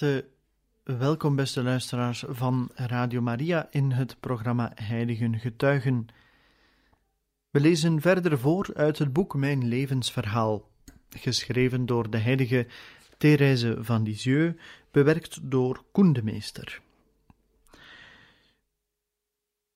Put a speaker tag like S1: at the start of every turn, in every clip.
S1: Harte welkom, beste luisteraars van Radio Maria, in het programma Heiligen Getuigen. We lezen verder voor uit het boek Mijn levensverhaal, geschreven door de heilige Thérèse van Lisieux, bewerkt door Koen de Meester.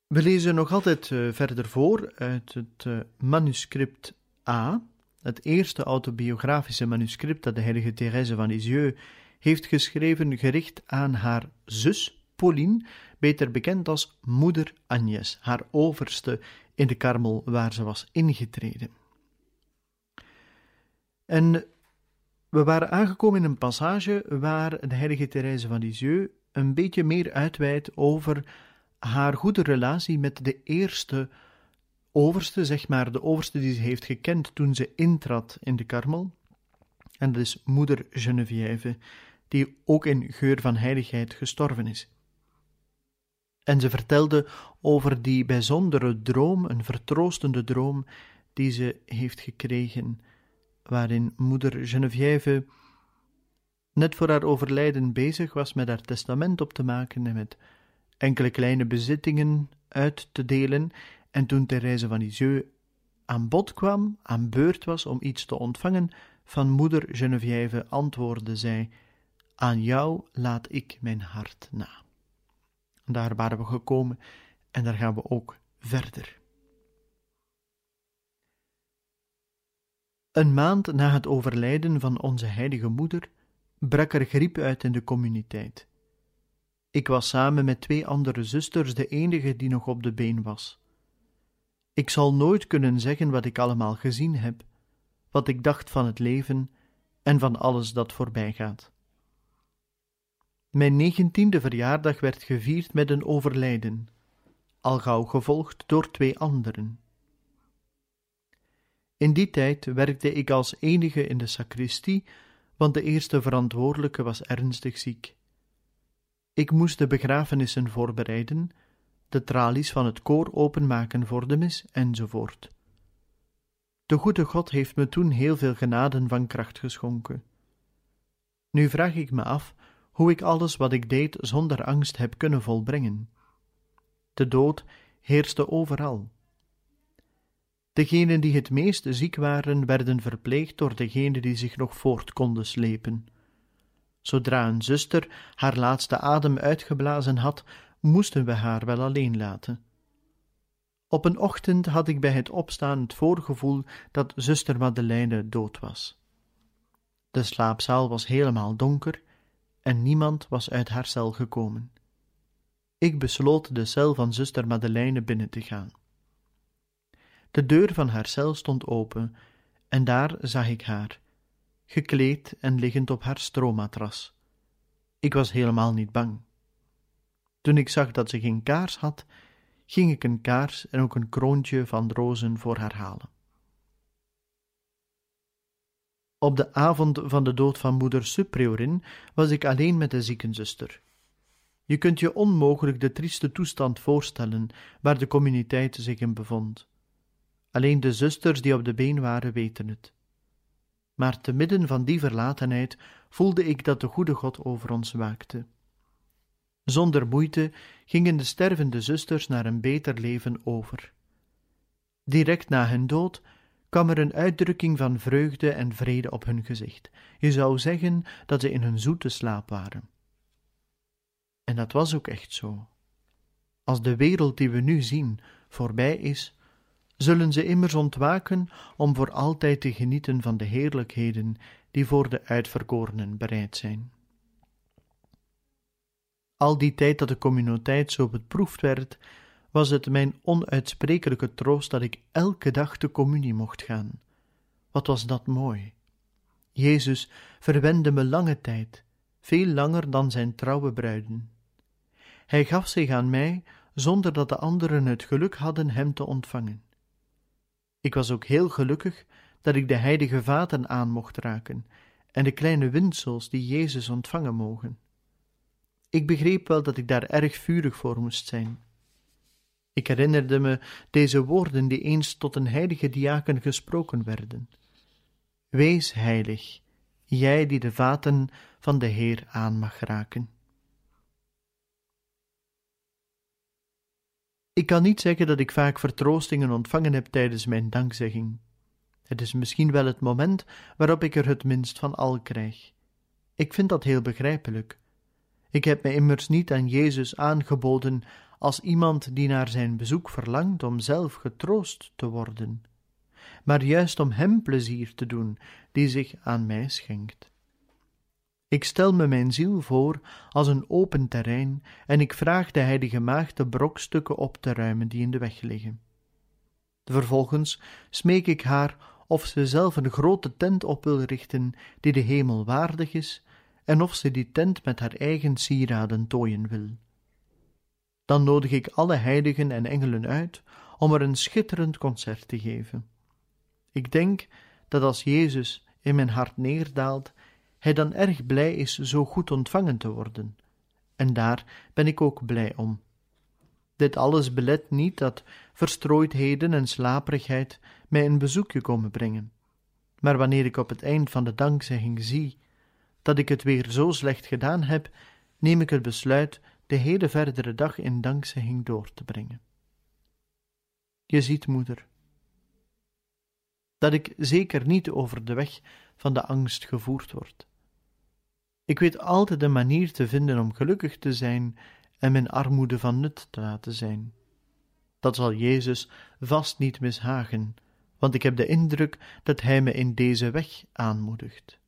S1: We lezen nog altijd uh, verder voor uit het uh, manuscript A, het eerste autobiografische manuscript dat de heilige Thérèse van Lisieux heeft geschreven gericht aan haar zus Pauline, beter bekend als moeder Agnes, haar overste in de karmel waar ze was ingetreden. En we waren aangekomen in een passage waar de heilige Therese van Lisieux een beetje meer uitweidt over haar goede relatie met de eerste overste, zeg maar, de overste die ze heeft gekend toen ze intrad in de karmel. En dat is moeder Geneviève, die ook in geur van heiligheid gestorven is. En ze vertelde over die bijzondere droom, een vertroostende droom, die ze heeft gekregen, waarin moeder Geneviève net voor haar overlijden bezig was met haar testament op te maken en met enkele kleine bezittingen uit te delen, en toen Therese van Lisieux aan bod kwam, aan beurt was om iets te ontvangen van moeder Geneviève, antwoordde zij aan jou laat ik mijn hart na. Daar waren we gekomen en daar gaan we ook verder. Een maand na het overlijden van onze heilige moeder brak er griep uit in de communiteit. Ik was samen met twee andere zusters de enige die nog op de been was. Ik zal nooit kunnen zeggen wat ik allemaal gezien heb, wat ik dacht van het leven en van alles dat voorbij gaat. Mijn negentiende verjaardag werd gevierd met een overlijden, al gauw gevolgd door twee anderen. In die tijd werkte ik als enige in de sacristie, want de eerste verantwoordelijke was ernstig ziek. Ik moest de begrafenissen voorbereiden, de tralies van het koor openmaken voor de mis, enzovoort. De goede God heeft me toen heel veel genaden van kracht geschonken. Nu vraag ik me af hoe ik alles wat ik deed zonder angst heb kunnen volbrengen. De dood heerste overal. Degenen die het meest ziek waren, werden verpleegd door degenen die zich nog voort konden slepen. Zodra een zuster haar laatste adem uitgeblazen had, moesten we haar wel alleen laten. Op een ochtend had ik bij het opstaan het voorgevoel dat zuster Madeleine dood was. De slaapzaal was helemaal donker en niemand was uit haar cel gekomen. Ik besloot de cel van zuster Madeleine binnen te gaan. De deur van haar cel stond open, en daar zag ik haar, gekleed en liggend op haar stroomatras. Ik was helemaal niet bang. Toen ik zag dat ze geen kaars had, ging ik een kaars en ook een kroontje van rozen voor haar halen. Op de avond van de dood van moeder Suppriorin was ik alleen met de ziekenzuster. Je kunt je onmogelijk de trieste toestand voorstellen waar de communiteit zich in bevond. Alleen de zusters die op de been waren weten het. Maar te midden van die verlatenheid voelde ik dat de goede God over ons waakte. Zonder moeite gingen de stervende zusters naar een beter leven over. Direct na hun dood kwam er een uitdrukking van vreugde en vrede op hun gezicht. Je zou zeggen dat ze in hun zoete slaap waren. En dat was ook echt zo. Als de wereld die we nu zien voorbij is, zullen ze immers ontwaken om voor altijd te genieten van de heerlijkheden die voor de uitverkorenen bereid zijn. Al die tijd dat de communiteit zo beproefd werd, was het mijn onuitsprekelijke troost dat ik elke dag de communie mocht gaan. Wat was dat mooi! Jezus verwende me lange tijd, veel langer dan zijn trouwe bruiden. Hij gaf zich aan mij zonder dat de anderen het geluk hadden hem te ontvangen. Ik was ook heel gelukkig dat ik de heilige vaten aan mocht raken en de kleine windsels die Jezus ontvangen mogen. Ik begreep wel dat ik daar erg vurig voor moest zijn. Ik herinnerde me deze woorden die eens tot een heilige diaken gesproken werden. Wees heilig, jij die de vaten van de Heer aan mag raken. Ik kan niet zeggen dat ik vaak vertroostingen ontvangen heb tijdens mijn dankzegging. Het is misschien wel het moment waarop ik er het minst van al krijg. Ik vind dat heel begrijpelijk. Ik heb me immers niet aan Jezus aangeboden als iemand die naar zijn bezoek verlangt om zelf getroost te worden, maar juist om Hem plezier te doen, die zich aan mij schenkt. Ik stel me mijn ziel voor als een open terrein en ik vraag de heilige maagd de brokstukken op te ruimen die in de weg liggen. Vervolgens smeek ik haar of ze zelf een grote tent op wil richten die de hemel waardig is en of ze die tent met haar eigen sieraden tooien wil. Dan nodig ik alle heiligen en engelen uit om er een schitterend concert te geven. Ik denk dat als Jezus in mijn hart neerdaalt, hij dan erg blij is zo goed ontvangen te worden. En daar ben ik ook blij om. Dit alles belet niet dat verstrooidheden en slaperigheid mij een bezoekje komen brengen. Maar wanneer ik op het eind van de dankzegging zie dat ik het weer zo slecht gedaan heb, neem ik het besluit de hele verdere dag in dankzegging door te brengen. Je ziet, moeder, dat ik zeker niet over de weg van de angst gevoerd word. Ik weet altijd een manier te vinden om gelukkig te zijn en mijn armoede van nut te laten zijn. Dat zal Jezus vast niet mishagen, want ik heb de indruk dat Hij me in deze weg aanmoedigt.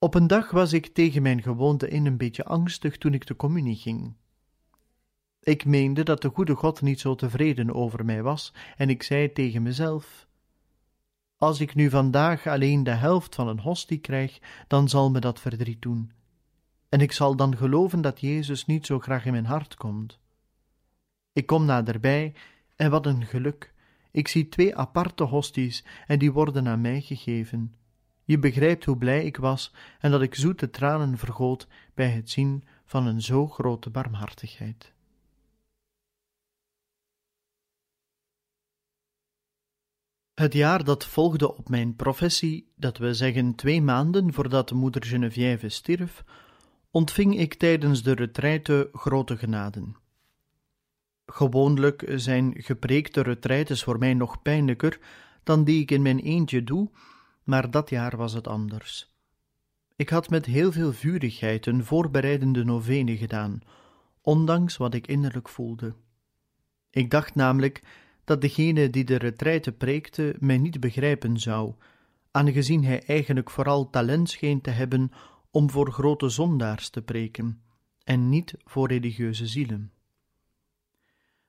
S1: Op een dag was ik tegen mijn gewoonte in een beetje angstig toen ik de communie ging. Ik meende dat de goede God niet zo tevreden over mij was, en ik zei tegen mezelf: Als ik nu vandaag alleen de helft van een hostie krijg, dan zal me dat verdriet doen. En ik zal dan geloven dat Jezus niet zo graag in mijn hart komt. Ik kom naderbij, en wat een geluk! Ik zie twee aparte hosties, en die worden aan mij gegeven. Je begrijpt hoe blij ik was en dat ik zoete tranen vergoot bij het zien van een zo grote barmhartigheid. Het jaar dat volgde op mijn professie, dat we zeggen twee maanden voordat moeder Geneviève stierf, ontving ik tijdens de retraite grote genaden. Gewoonlijk zijn gepreekte retraites voor mij nog pijnlijker dan die ik in mijn eentje doe, maar dat jaar was het anders. Ik had met heel veel vurigheid een voorbereidende novene gedaan, ondanks wat ik innerlijk voelde. Ik dacht namelijk dat degene die de retraite preekte mij niet begrijpen zou, aangezien hij eigenlijk vooral talent scheen te hebben om voor grote zondaars te preken, en niet voor religieuze zielen.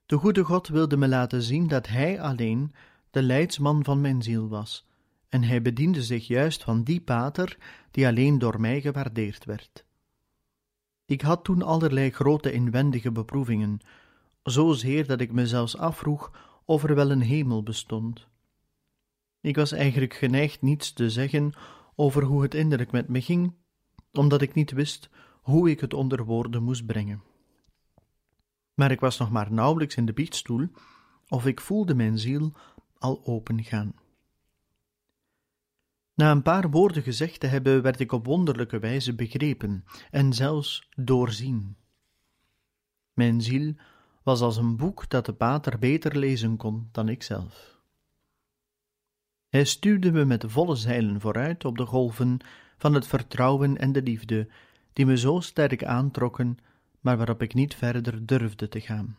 S1: De goede God wilde me laten zien dat Hij alleen de leidsman van mijn ziel was, en hij bediende zich juist van die pater die alleen door mij gewaardeerd werd. Ik had toen allerlei grote inwendige beproevingen, zozeer dat ik me zelfs afvroeg of er wel een hemel bestond. Ik was eigenlijk geneigd niets te zeggen over hoe het innerlijk met me ging, omdat ik niet wist hoe ik het onder woorden moest brengen. Maar ik was nog maar nauwelijks in de biechtstoel, of ik voelde mijn ziel al opengaan. Na een paar woorden gezegd te hebben, werd ik op wonderlijke wijze begrepen en zelfs doorzien. Mijn ziel was als een boek dat de pater beter lezen kon dan ikzelf. Hij stuurde me met volle zeilen vooruit op de golven van het vertrouwen en de liefde, die me zo sterk aantrokken, maar waarop ik niet verder durfde te gaan.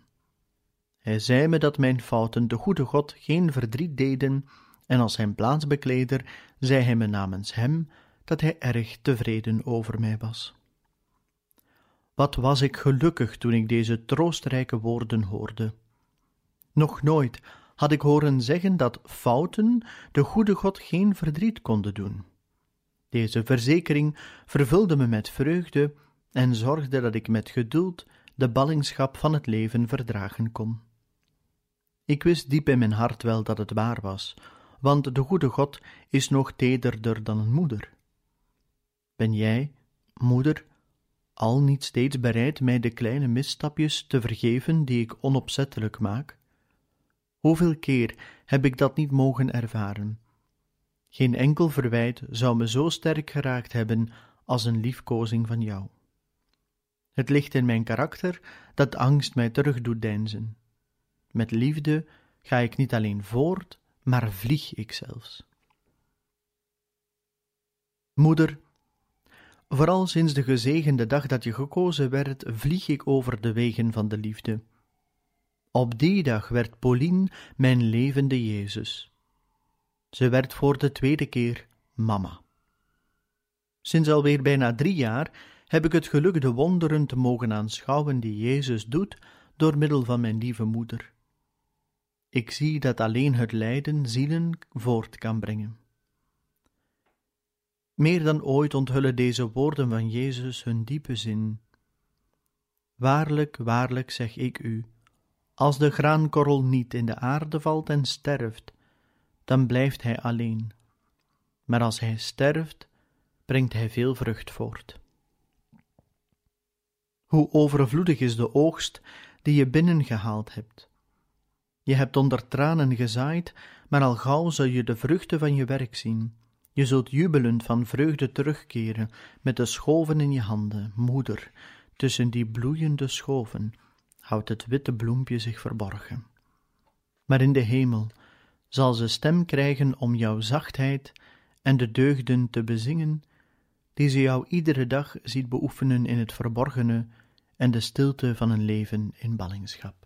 S1: Hij zei me dat mijn fouten de goede God geen verdriet deden en als zijn plaatsbekleder zei hij me namens hem dat hij erg tevreden over mij was. Wat was ik gelukkig toen ik deze troostrijke woorden hoorde. Nog nooit had ik horen zeggen dat fouten de goede God geen verdriet konden doen. Deze verzekering vervulde me met vreugde en zorgde dat ik met geduld de ballingschap van het leven verdragen kon. Ik wist diep in mijn hart wel dat het waar was, want de goede God is nog tederder dan een moeder. Ben jij, moeder, al niet steeds bereid mij de kleine misstapjes te vergeven die ik onopzettelijk maak? Hoeveel keer heb ik dat niet mogen ervaren? Geen enkel verwijt zou me zo sterk geraakt hebben als een liefkozing van jou. Het ligt in mijn karakter dat angst mij terug doet deinzen. Met liefde ga ik niet alleen voort, maar vlieg ik zelfs. Moeder, vooral sinds de gezegende dag dat je gekozen werd, vlieg ik over de wegen van de liefde. Op die dag werd Pauline mijn levende Jezus. Ze werd voor de tweede keer mama. Sinds alweer bijna drie jaar heb ik het geluk de wonderen te mogen aanschouwen die Jezus doet door middel van mijn lieve moeder. Ik zie dat alleen het lijden zielen voort kan brengen. Meer dan ooit onthullen deze woorden van Jezus hun diepe zin. Waarlijk, waarlijk zeg ik u, als de graankorrel niet in de aarde valt en sterft, dan blijft hij alleen. Maar als hij sterft, brengt hij veel vrucht voort. Hoe overvloedig is de oogst die je binnengehaald hebt. Je hebt onder tranen gezaaid, maar al gauw zul je de vruchten van je werk zien. Je zult jubelend van vreugde terugkeren, met de schoven in je handen, moeder, tussen die bloeiende schoven houdt het witte bloempje zich verborgen. Maar in de hemel zal ze stem krijgen om jouw zachtheid en de deugden te bezingen, die ze jou iedere dag ziet beoefenen in het verborgene en de stilte van een leven in ballingschap.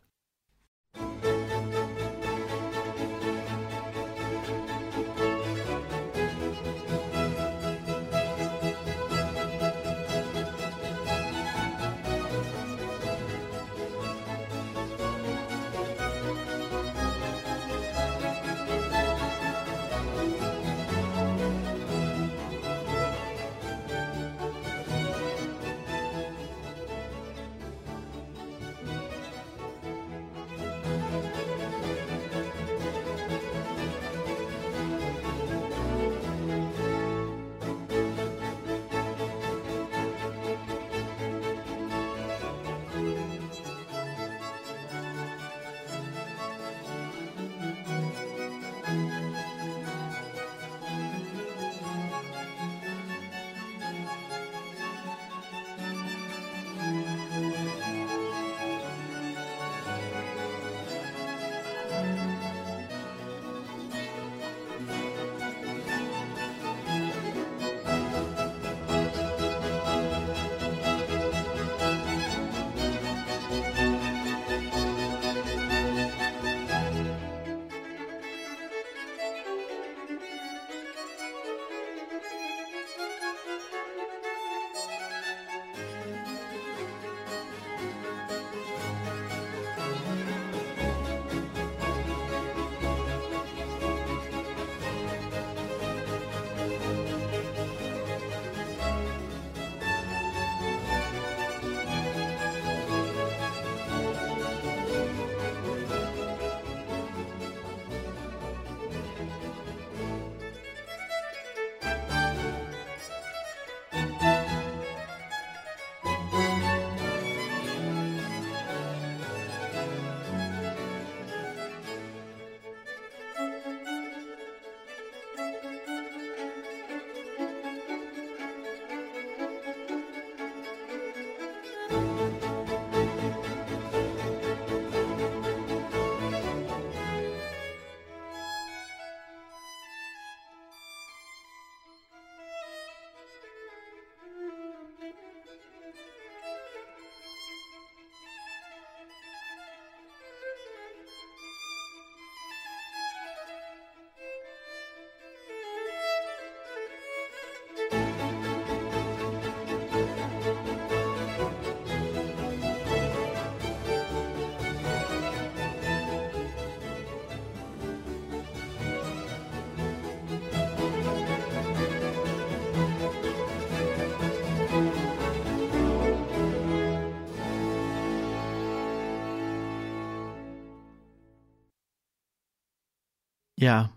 S1: Ja,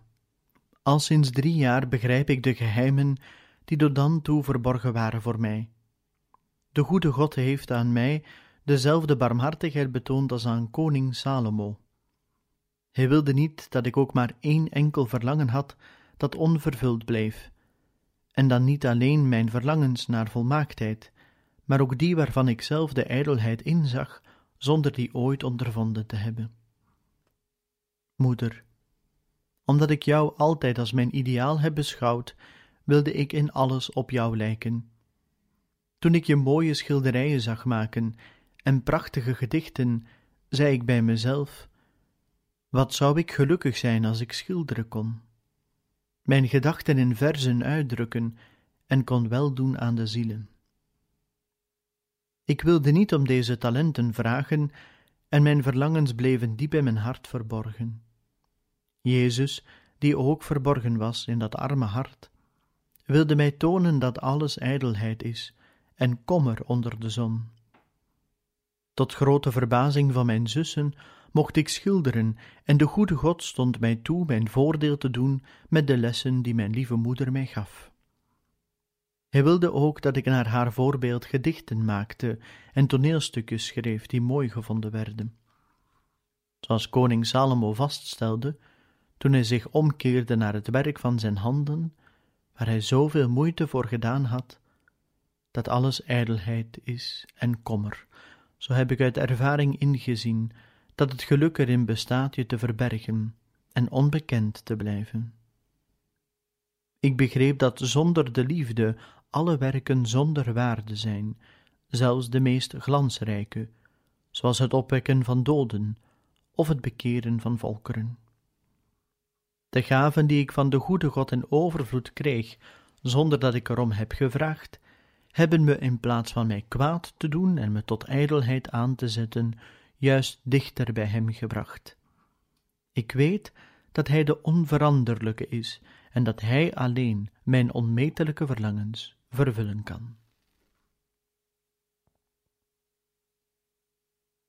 S1: al sinds drie jaar begrijp ik de geheimen die tot dan toe verborgen waren voor mij. De goede God heeft aan mij dezelfde barmhartigheid betoond als aan koning Salomo. Hij wilde niet dat ik ook maar één enkel verlangen had dat onvervuld bleef, en dan niet alleen mijn verlangens naar volmaaktheid, maar ook die waarvan ik zelf de ijdelheid inzag, zonder die ooit ondervonden te hebben. Moeder, omdat ik jou altijd als mijn ideaal heb beschouwd, wilde ik in alles op jou lijken. Toen ik je mooie schilderijen zag maken en prachtige gedichten, zei ik bij mezelf: Wat zou ik gelukkig zijn als ik schilderen kon? Mijn gedachten in verzen uitdrukken en kon weldoen aan de zielen. Ik wilde niet om deze talenten vragen, en mijn verlangens bleven diep in mijn hart verborgen. Jezus, die ook verborgen was in dat arme hart, wilde mij tonen dat alles ijdelheid is en kommer onder de zon. Tot grote verbazing van mijn zussen mocht ik schilderen, en de goede God stond mij toe mijn voordeel te doen met de lessen die mijn lieve moeder mij gaf. Hij wilde ook dat ik naar haar voorbeeld gedichten maakte en toneelstukjes schreef die mooi gevonden werden. Zoals koning Salomo vaststelde, toen hij zich omkeerde naar het werk van zijn handen, waar hij zoveel moeite voor gedaan had, dat alles ijdelheid is en kommer. Zo heb ik uit ervaring ingezien dat het geluk erin bestaat je te verbergen en onbekend te blijven. Ik begreep dat zonder de liefde alle werken zonder waarde zijn, zelfs de meest glansrijke, zoals het opwekken van doden of het bekeren van volkeren. De gaven die ik van de goede God in overvloed kreeg, zonder dat ik erom heb gevraagd, hebben me in plaats van mij kwaad te doen en me tot ijdelheid aan te zetten, juist dichter bij Hem gebracht. Ik weet dat Hij de onveranderlijke is en dat Hij alleen mijn onmetelijke verlangens vervullen kan.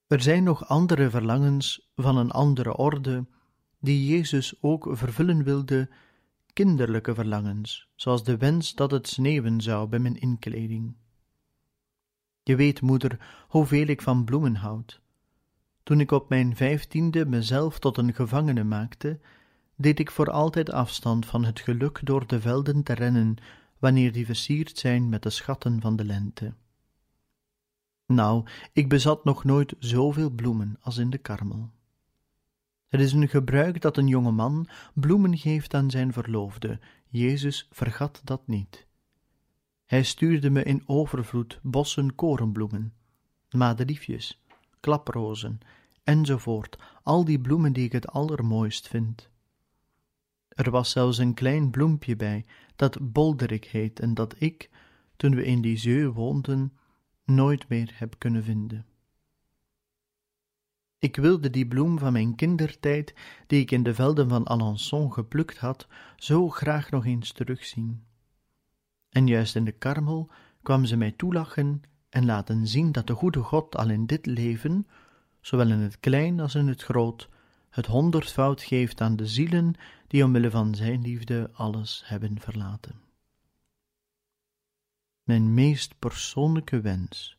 S1: Er zijn nog andere verlangens van een andere orde die Jezus ook vervullen wilde, kinderlijke verlangens, zoals de wens dat het sneeuwen zou bij mijn inkleding. Je weet, moeder, hoeveel ik van bloemen houd. Toen ik op mijn vijftiende mezelf tot een gevangene maakte, deed ik voor altijd afstand van het geluk door de velden te rennen, wanneer die versierd zijn met de schatten van de lente. Nou, ik bezat nog nooit zoveel bloemen als in de karmel. Het is een gebruik dat een jonge man bloemen geeft aan zijn verloofde. Jezus vergat dat niet. Hij stuurde me in overvloed bossen korenbloemen, madeliefjes, klaprozen, enzovoort, al die bloemen die ik het allermooist vind. Er was zelfs een klein bloempje bij, dat Bolderik heet en dat ik, toen we in Lisieux woonden, nooit meer heb kunnen vinden. Ik wilde die bloem van mijn kindertijd, die ik in de velden van Alençon geplukt had, zo graag nog eens terugzien. En juist in de karmel kwam ze mij toelachen en laten zien dat de goede God al in dit leven, zowel in het klein als in het groot, het honderdvoud geeft aan de zielen die omwille van zijn liefde alles hebben verlaten. Mijn meest persoonlijke wens,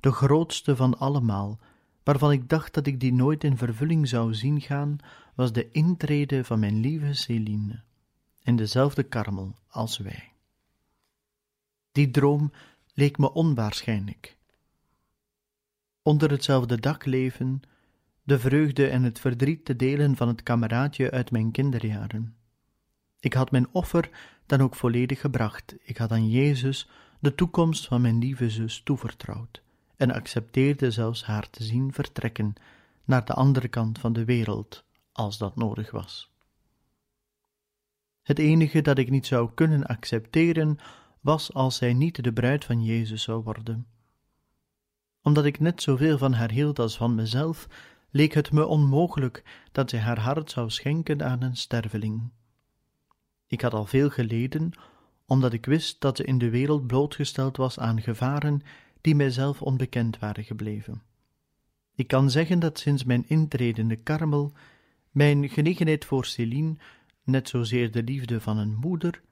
S1: de grootste van allemaal, waarvan ik dacht dat ik die nooit in vervulling zou zien gaan, was de intrede van mijn lieve Celine in dezelfde karmel als wij. Die droom leek me onwaarschijnlijk. Onder hetzelfde dak leven, de vreugde en het verdriet te delen van het kameraadje uit mijn kinderjaren. Ik had mijn offer dan ook volledig gebracht. Ik had aan Jezus de toekomst van mijn lieve zus toevertrouwd en accepteerde zelfs haar te zien vertrekken naar de andere kant van de wereld, als dat nodig was. Het enige dat ik niet zou kunnen accepteren was als zij niet de bruid van Jezus zou worden. Omdat ik net zoveel van haar hield als van mezelf, leek het me onmogelijk dat zij haar hart zou schenken aan een sterveling. Ik had al veel geleden, omdat ik wist dat ze in de wereld blootgesteld was aan gevaren die mijzelf onbekend waren gebleven. Ik kan zeggen dat sinds mijn intrede in de karmel mijn genegenheid voor Céline net zozeer de liefde van een moeder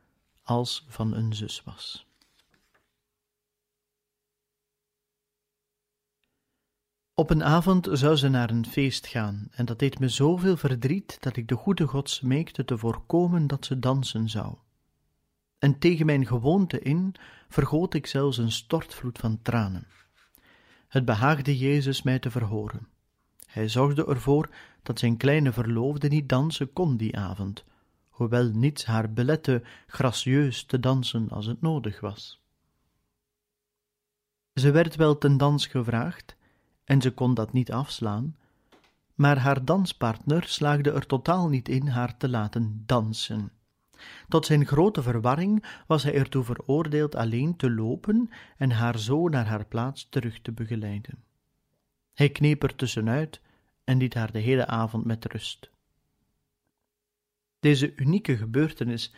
S1: als van een zus was. Op een avond zou ze naar een feest gaan, en dat deed me zoveel verdriet dat ik de goede God smeekte te voorkomen dat ze dansen zou. En tegen mijn gewoonte in vergoot ik zelfs een stortvloed van tranen. Het behaagde Jezus mij te verhoren. Hij zorgde ervoor dat zijn kleine verloofde niet dansen kon die avond, hoewel niets haar belette gracieus te dansen als het nodig was. Ze werd wel ten dans gevraagd, en ze kon dat niet afslaan, maar haar danspartner slaagde er totaal niet in haar te laten dansen. Tot zijn grote verwarring was hij ertoe veroordeeld alleen te lopen en haar zo naar haar plaats terug te begeleiden. Hij kneep er tussenuit en liet haar de hele avond met rust. Deze unieke gebeurtenis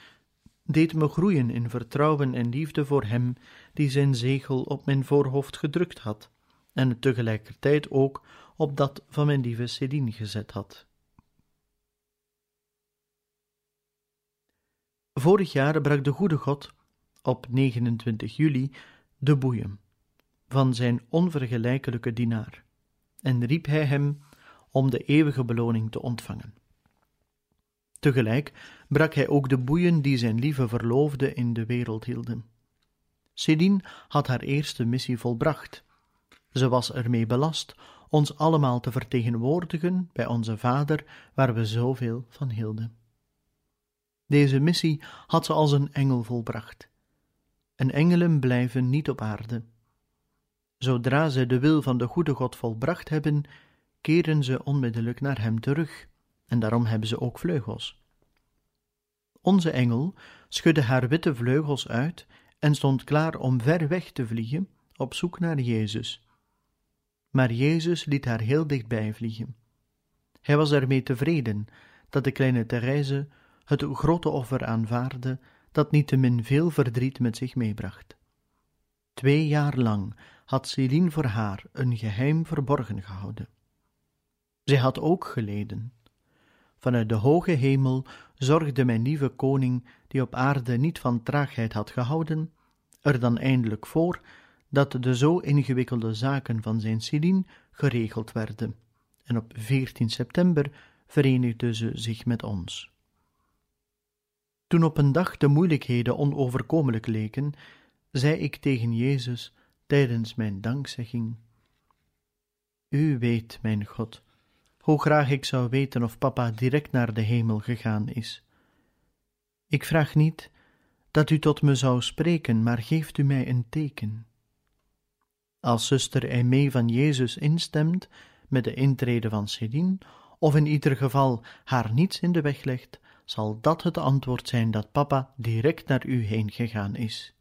S1: deed me groeien in vertrouwen en liefde voor hem die zijn zegel op mijn voorhoofd gedrukt had en het tegelijkertijd ook op dat van mijn lieve Céline gezet had. Vorig jaar brak de goede God op 29 juli de boeien van zijn onvergelijkelijke dienaar en riep hij hem om de eeuwige beloning te ontvangen. Tegelijk brak hij ook de boeien die zijn lieve verloofde in de wereld hielden. Céline had haar eerste missie volbracht. Ze was ermee belast ons allemaal te vertegenwoordigen bij onze Vader, waar we zoveel van hielden. Deze missie had ze als een engel volbracht. En engelen blijven niet op aarde. Zodra zij de wil van de goede God volbracht hebben, keren ze onmiddellijk naar hem terug, en daarom hebben ze ook vleugels. Onze engel schudde haar witte vleugels uit en stond klaar om ver weg te vliegen op zoek naar Jezus. Maar Jezus liet haar heel dichtbij vliegen. Hij was ermee tevreden dat de kleine Therese het grote offer aanvaarde dat niettemin veel verdriet met zich meebracht. Twee jaar lang had Céline voor haar een geheim verborgen gehouden. Zij had ook geleden. Vanuit de hoge hemel zorgde mijn lieve koning, die op aarde niet van traagheid had gehouden, er dan eindelijk voor dat de zo ingewikkelde zaken van zijn Céline geregeld werden, en op 14 september verenigde ze zich met ons. Toen op een dag de moeilijkheden onoverkomelijk leken, zei ik tegen Jezus tijdens mijn dankzegging: U weet, mijn God, hoe graag ik zou weten of papa direct naar de hemel gegaan is. Ik vraag niet dat u tot me zou spreken, maar geeft u mij een teken. Als zuster Aimee van Jezus instemt met de intrede van Céline, of in ieder geval haar niets in de weg legt, zal dat het antwoord zijn dat papa direct naar u heen gegaan is.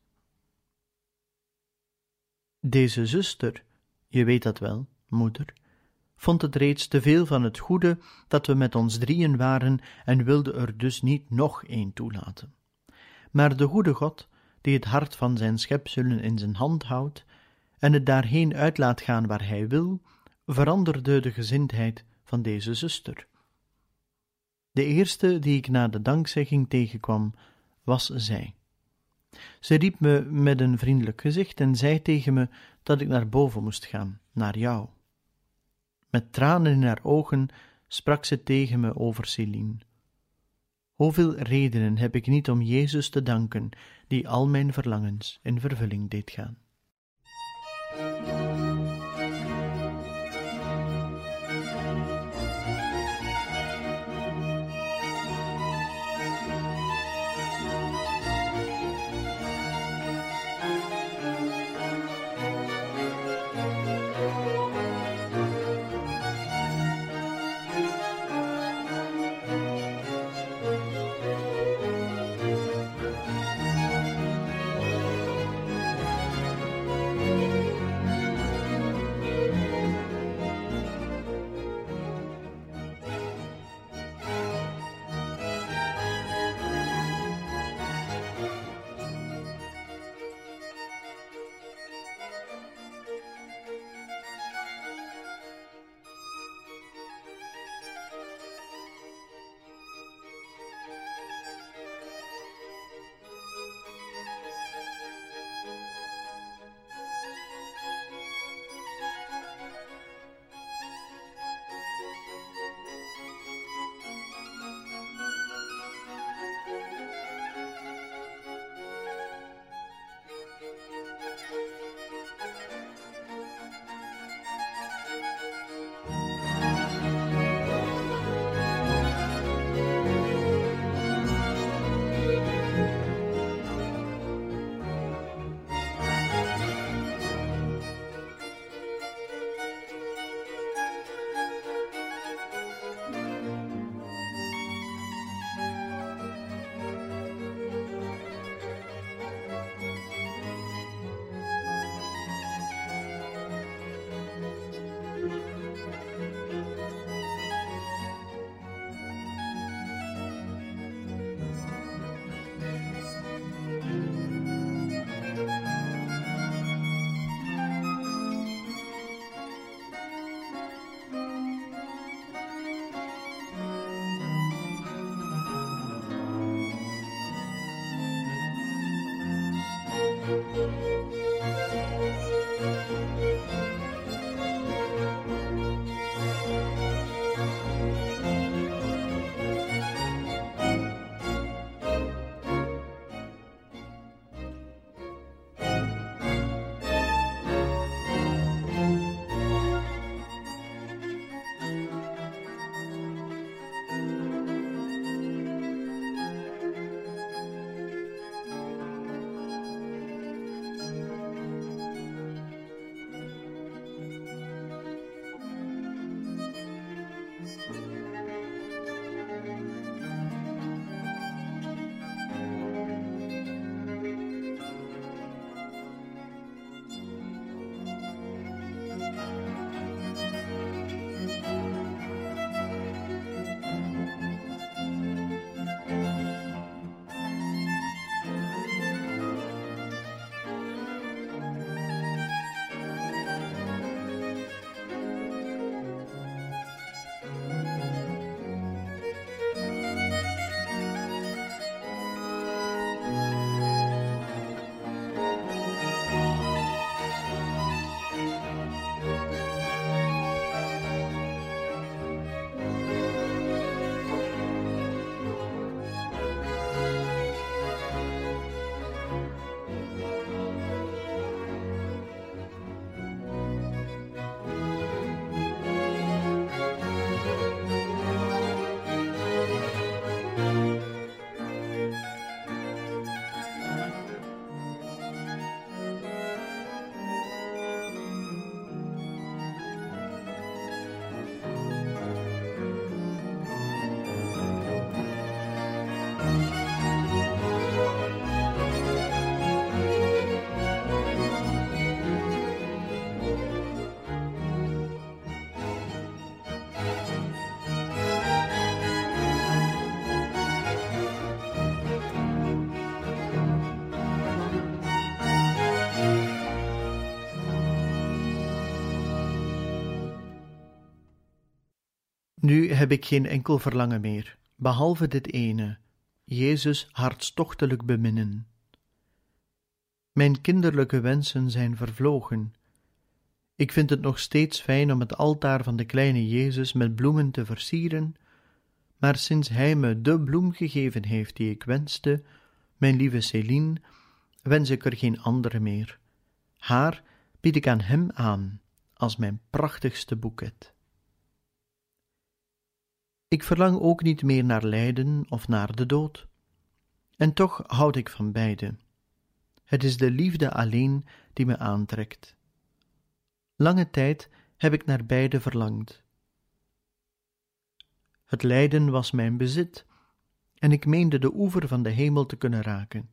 S1: Deze zuster, je weet dat wel, moeder, vond het reeds te veel van het goede dat we met ons drieën waren en wilde er dus niet nog een toelaten. Maar de goede God, die het hart van zijn schepselen in zijn hand houdt en het daarheen uit laat gaan waar hij wil, veranderde de gezindheid van deze zuster. De eerste die ik na de dankzegging tegenkwam, was zij. Ze riep me met een vriendelijk gezicht en zei tegen me dat ik naar boven moest gaan, naar jou. Met tranen in haar ogen sprak ze tegen me over Céline. Hoeveel redenen heb ik niet om Jezus te danken, die al mijn verlangens in vervulling deed gaan. Nu heb ik geen enkel verlangen meer, behalve dit ene: Jezus hartstochtelijk beminnen. Mijn kinderlijke wensen zijn vervlogen. Ik vind het nog steeds fijn om het altaar van de kleine Jezus met bloemen te versieren, maar sinds Hij me de bloem gegeven heeft die ik wenste, mijn lieve Céline, wens ik er geen andere meer. Haar bied ik aan Hem aan als mijn prachtigste boeket. Ik verlang ook niet meer naar lijden of naar de dood. En toch houd ik van beide. Het is de liefde alleen die me aantrekt. Lange tijd heb ik naar beide verlangd. Het lijden was mijn bezit, en ik meende de oever van de hemel te kunnen raken.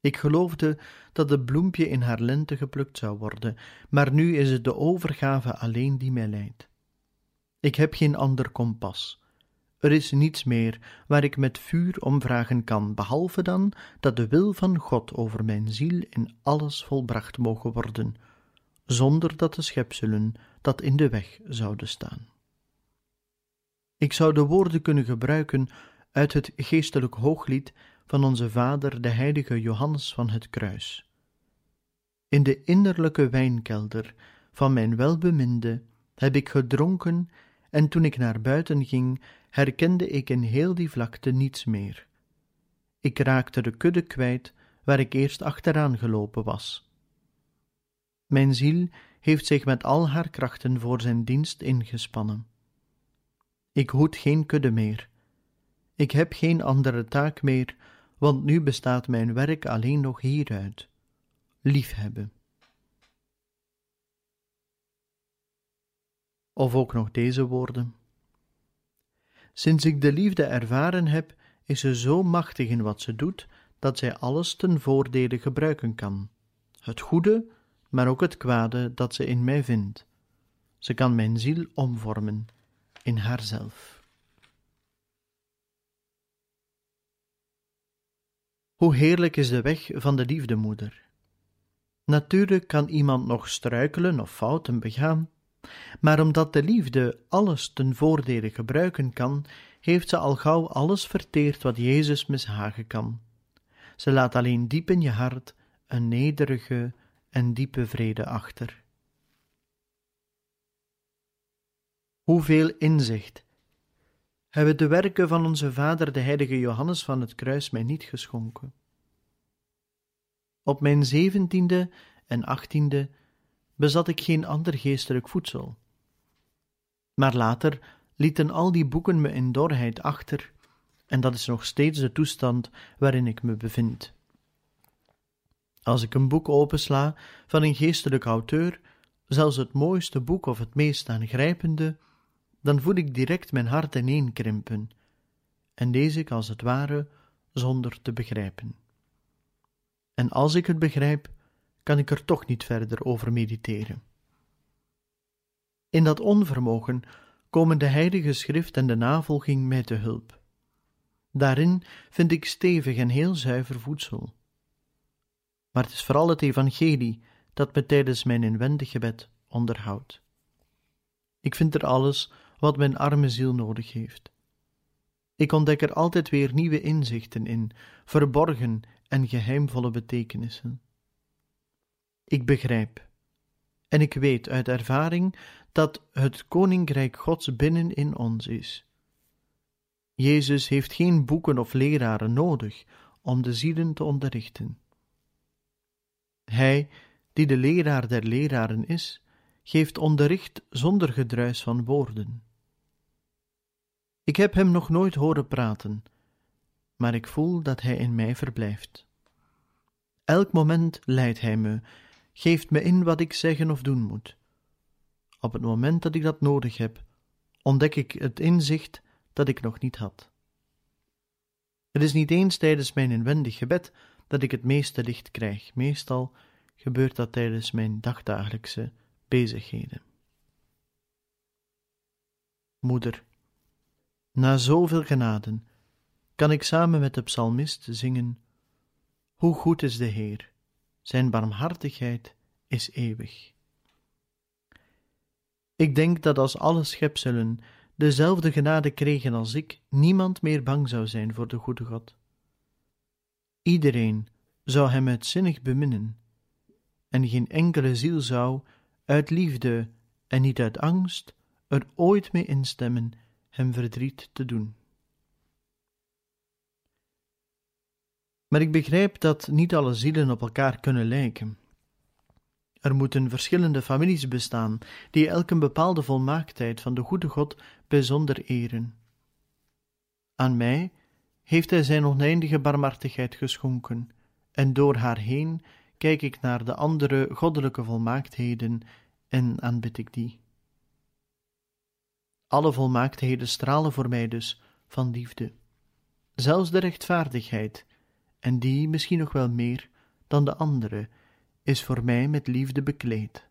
S1: Ik geloofde dat het bloempje in haar lente geplukt zou worden, maar nu is het de overgave alleen die mij leidt. Ik heb geen ander kompas. Er is niets meer waar ik met vuur om vragen kan, behalve dan dat de wil van God over mijn ziel in alles volbracht mogen worden, zonder dat de schepselen dat in de weg zouden staan. Ik zou de woorden kunnen gebruiken uit het geestelijk hooglied van onze vader, de heilige Johannes van het Kruis. In de innerlijke wijnkelder van mijn welbeminde heb ik gedronken, en toen ik naar buiten ging, herkende ik in heel die vlakte niets meer. Ik raakte de kudde kwijt waar ik eerst achteraan gelopen was. Mijn ziel heeft zich met al haar krachten voor zijn dienst ingespannen. Ik hoed geen kudde meer. Ik heb geen andere taak meer want nu bestaat mijn werk alleen nog hieruit: liefhebben. Of ook nog deze woorden. Sinds ik de liefde ervaren heb, is ze zo machtig in wat ze doet, dat zij alles ten voordele gebruiken kan. Het goede, maar ook het kwade dat ze in mij vindt. Ze kan mijn ziel omvormen in haarzelf. Hoe heerlijk is de weg van de liefdemoeder. Natuurlijk kan iemand nog struikelen of fouten begaan, maar omdat de liefde alles ten voordele gebruiken kan, heeft ze al gauw alles verteerd wat Jezus mishagen kan. Ze laat alleen diep in je hart een nederige en diepe vrede achter. Hoeveel inzicht hebben de werken van onze vader, de heilige Johannes van het Kruis, mij niet geschonken. Op mijn zeventiende en achttiende bezat ik geen ander geestelijk voedsel. Maar later lieten al die boeken me in dorheid achter, en dat is nog steeds de toestand waarin ik me bevind. Als ik een boek opensla van een geestelijk auteur, zelfs het mooiste boek of het meest aangrijpende, dan voel ik direct mijn hart ineenkrimpen, en lees ik als het ware zonder te begrijpen. En als ik het begrijp, kan ik er toch niet verder over mediteren. In dat onvermogen komen de Heilige Schrift en de navolging mij te hulp. Daarin vind ik stevig en heel zuiver voedsel. Maar het is vooral het Evangelie dat me tijdens mijn inwendig gebed onderhoudt. Ik vind er alles wat mijn arme ziel nodig heeft. Ik ontdek er altijd weer nieuwe inzichten in, verborgen en geheimvolle betekenissen. Ik begrijp, en ik weet uit ervaring dat het Koninkrijk Gods binnen in ons is. Jezus heeft geen boeken of leraren nodig om de zielen te onderrichten. Hij, die de leraar der leraren is, geeft onderricht zonder gedruis van woorden. Ik heb hem nog nooit horen praten, maar ik voel dat hij in mij verblijft. Elk moment leidt hij me, geeft me in wat ik zeggen of doen moet. Op het moment dat ik dat nodig heb, ontdek ik het inzicht dat ik nog niet had. Het is niet eens tijdens mijn inwendig gebed dat ik het meeste licht krijg, meestal gebeurt dat tijdens mijn dagdagelijkse bezigheden. Moeder, na zoveel genaden kan ik samen met de psalmist zingen: Hoe goed is de Heer, zijn barmhartigheid is eeuwig. Ik denk dat als alle schepselen dezelfde genade kregen als ik, niemand meer bang zou zijn voor de goede God. Iedereen zou hem uitzinnig beminnen, en geen enkele ziel zou, uit liefde en niet uit angst, er ooit mee instemmen hem verdriet te doen. Maar ik begrijp dat niet alle zielen op elkaar kunnen lijken. Er moeten verschillende families bestaan, die elk een bepaalde volmaaktheid van de goede God bijzonder eren. Aan mij heeft Hij Zijn oneindige barmhartigheid geschonken, en door haar heen kijk ik naar de andere goddelijke volmaaktheden en aanbid ik die. Alle volmaaktheden stralen voor mij dus van liefde, zelfs de rechtvaardigheid, en die misschien nog wel meer dan de andere, is voor mij met liefde bekleed.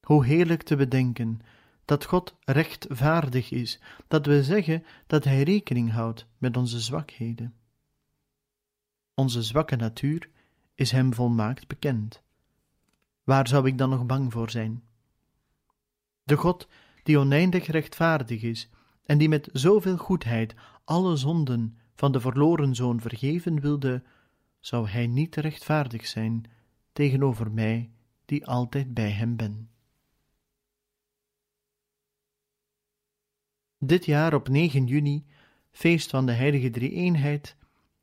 S1: Hoe heerlijk te bedenken dat God rechtvaardig is, dat we zeggen dat Hij rekening houdt met onze zwakheden. Onze zwakke natuur is Hem volmaakt bekend. Waar zou ik dan nog bang voor zijn? De God die oneindig rechtvaardig is en die met zoveel goedheid alle zonden van de verloren zoon vergeven wilde, zou hij niet rechtvaardig zijn tegenover mij, die altijd bij hem ben. Dit jaar op 9 juni, feest van de Heilige Drie-eenheid,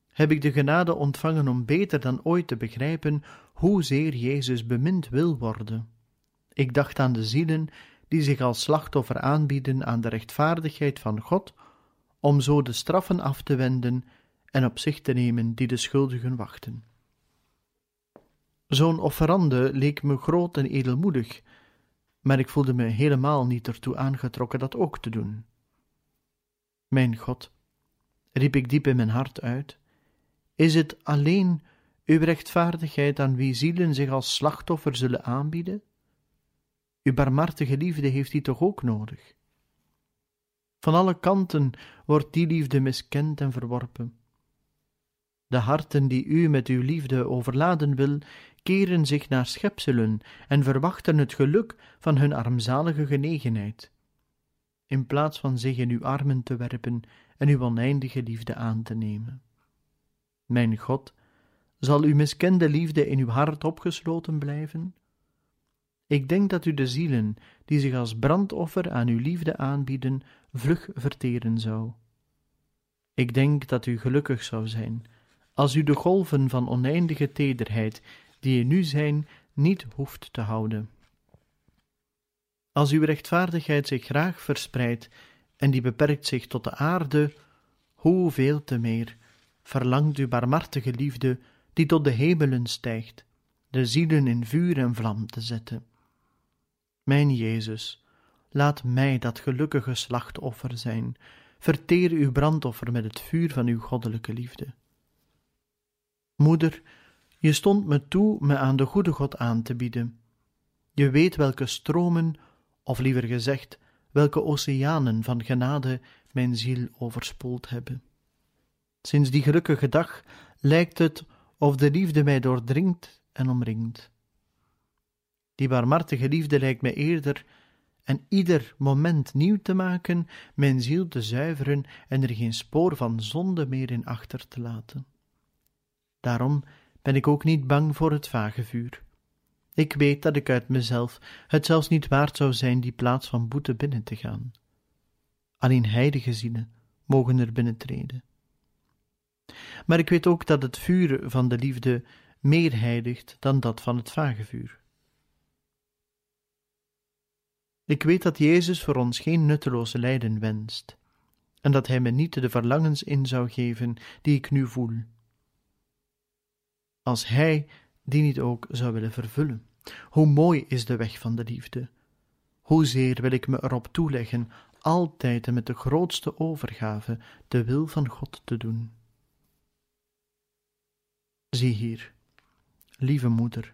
S1: heb ik de genade ontvangen om beter dan ooit te begrijpen hoezeer Jezus bemind wil worden. Ik dacht aan de zielen die zich als slachtoffer aanbieden aan de rechtvaardigheid van God, om zo de straffen af te wenden en op zich te nemen die de schuldigen wachten. Zo'n offerande leek me groot en edelmoedig, maar ik voelde me helemaal niet ertoe aangetrokken dat ook te doen. Mijn God, riep ik diep in mijn hart uit, is het alleen uw rechtvaardigheid aan wie zielen zich als slachtoffer zullen aanbieden? Uw barmhartige liefde heeft die toch ook nodig? Van alle kanten wordt die liefde miskend en verworpen. De harten die u met uw liefde overladen wil, keren zich naar schepselen en verwachten het geluk van hun armzalige genegenheid, in plaats van zich in uw armen te werpen en uw oneindige liefde aan te nemen. Mijn God, zal uw miskende liefde in uw hart opgesloten blijven? Ik denk dat u de zielen, die zich als brandoffer aan uw liefde aanbieden, vlug verteren zou. Ik denk dat u gelukkig zou zijn, als u de golven van oneindige tederheid, die er nu zijn, niet hoeft te houden. Als uw rechtvaardigheid zich graag verspreidt en die beperkt zich tot de aarde, hoeveel te meer verlangt uw barmhartige liefde, die tot de hemelen stijgt, de zielen in vuur en vlam te zetten. Mijn Jezus, laat mij dat gelukkige slachtoffer zijn, verteer uw brandoffer met het vuur van uw goddelijke liefde. Moeder, je stond me toe me aan de goede God aan te bieden. Je weet welke stromen, of liever gezegd, welke oceanen van genade mijn ziel overspoeld hebben. Sinds die gelukkige dag lijkt het of de liefde mij doordringt en omringt. Die barmhartige liefde lijkt mij eerder en ieder moment nieuw te maken, mijn ziel te zuiveren en er geen spoor van zonde meer in achter te laten. Daarom ben ik ook niet bang voor het vage vuur. Ik weet dat ik uit mezelf het zelfs niet waard zou zijn die plaats van boete binnen te gaan. Alleen heilige zielen mogen er binnentreden. Maar ik weet ook dat het vuur van de liefde meer heiligt dan dat van het vage vuur. Ik weet dat Jezus voor ons geen nutteloze lijden wenst, en dat Hij me niet de verlangens in zou geven die ik nu voel. Als Hij die niet ook zou willen vervullen. Hoe mooi is de weg van de liefde! Hoezeer wil ik me erop toeleggen altijd en met de grootste overgave de wil van God te doen. Zie hier, lieve moeder,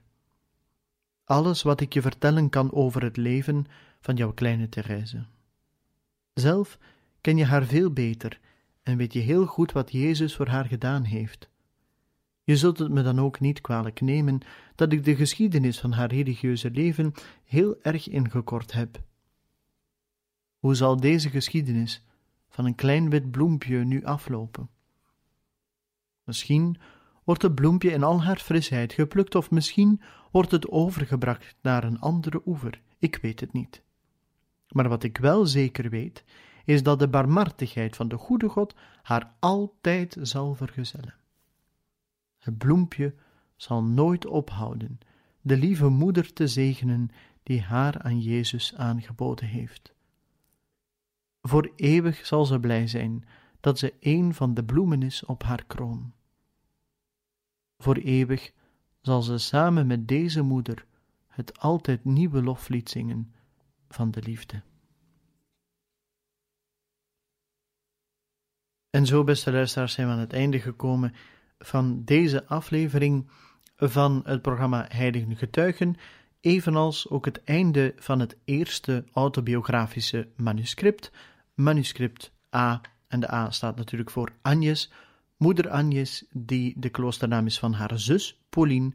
S1: alles wat ik je vertellen kan over het leven van jouw kleine Therese. Zelf ken je haar veel beter en weet je heel goed wat Jezus voor haar gedaan heeft. Je zult het me dan ook niet kwalijk nemen dat ik de geschiedenis van haar religieuze leven heel erg ingekort heb. Hoe zal deze geschiedenis van een klein wit bloempje nu aflopen? Misschien wordt het bloempje in al haar frisheid geplukt, of misschien wordt het overgebracht naar een andere oever. Ik weet het niet. Maar wat ik wel zeker weet, is dat de barmhartigheid van de goede God haar altijd zal vergezellen. Het bloempje zal nooit ophouden de lieve moeder te zegenen die haar aan Jezus aangeboden heeft. Voor eeuwig zal ze blij zijn dat ze een van de bloemen is op haar kroon. Voor eeuwig zal ze samen met deze moeder het altijd nieuwe loflied zingen van de liefde. En zo, beste luisteraars, zijn we aan het einde gekomen van deze aflevering van het programma Heilige Getuigen, evenals ook het einde van het eerste autobiografische manuscript, manuscript A. En de A staat natuurlijk voor Agnes, moeder Agnes, die de kloosternaam is van haar zus Pauline,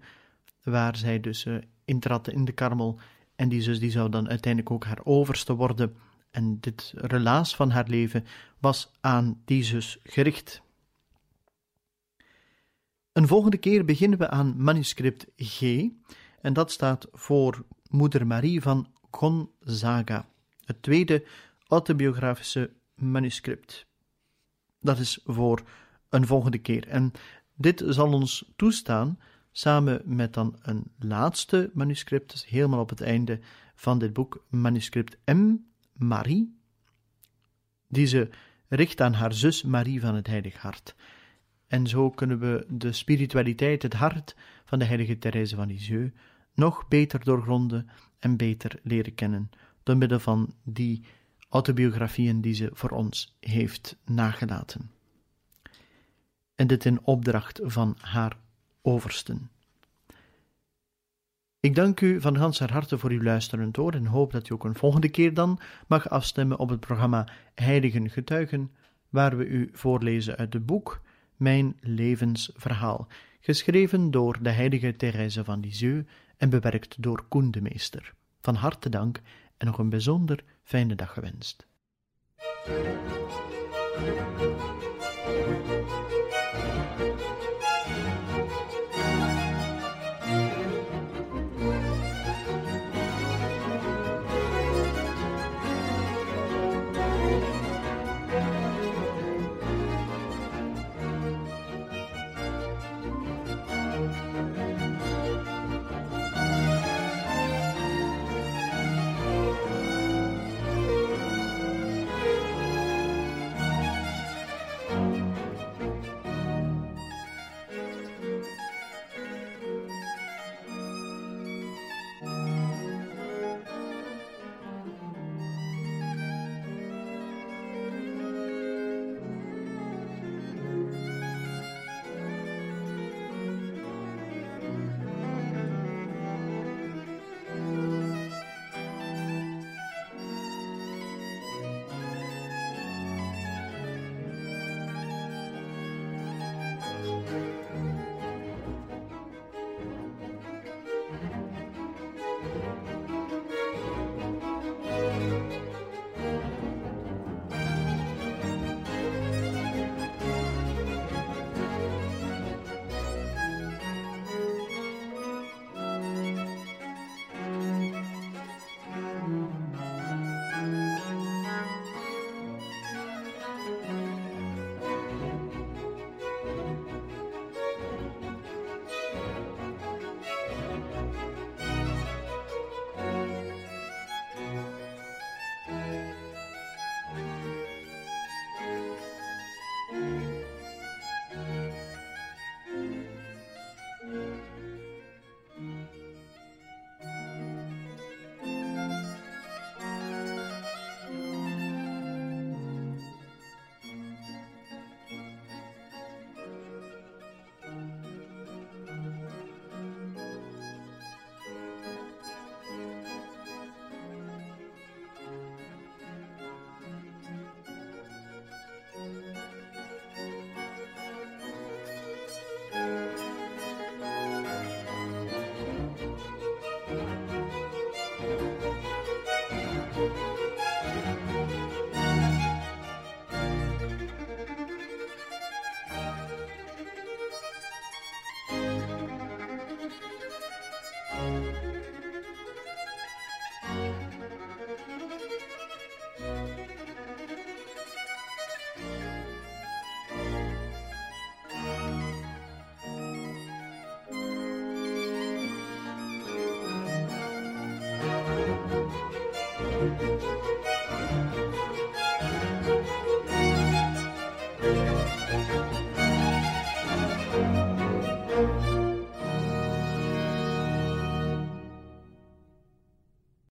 S1: waar zij dus uh, in de karmel. En die zus die zou dan uiteindelijk ook haar overste worden. En dit relaas van haar leven was aan die zus gericht. Een volgende keer beginnen we aan manuscript G, en dat staat voor Moeder Marie van Gonzaga, het tweede autobiografische manuscript. Dat is voor een volgende keer. En dit zal ons toestaan, samen met dan een laatste manuscript, dus helemaal op het einde van dit boek, manuscript M, Marie, die ze richt aan haar zus Marie van het Heilig Hart. En zo kunnen we de spiritualiteit, het hart van de heilige Therese van Lisieux nog beter doorgronden en beter leren kennen, door middel van die autobiografieën die ze voor ons heeft nagelaten. En dit in opdracht van haar oversten. Ik dank u van gans harte voor uw luisterend oor en hoop dat u ook een volgende keer dan mag afstemmen op het programma Heiligen Getuigen, waar we u voorlezen uit het boek mijn levensverhaal, geschreven door de heilige Therese van Lisieux en bewerkt door Koen Meester. Van harte dank en nog een bijzonder fijne dag gewenst.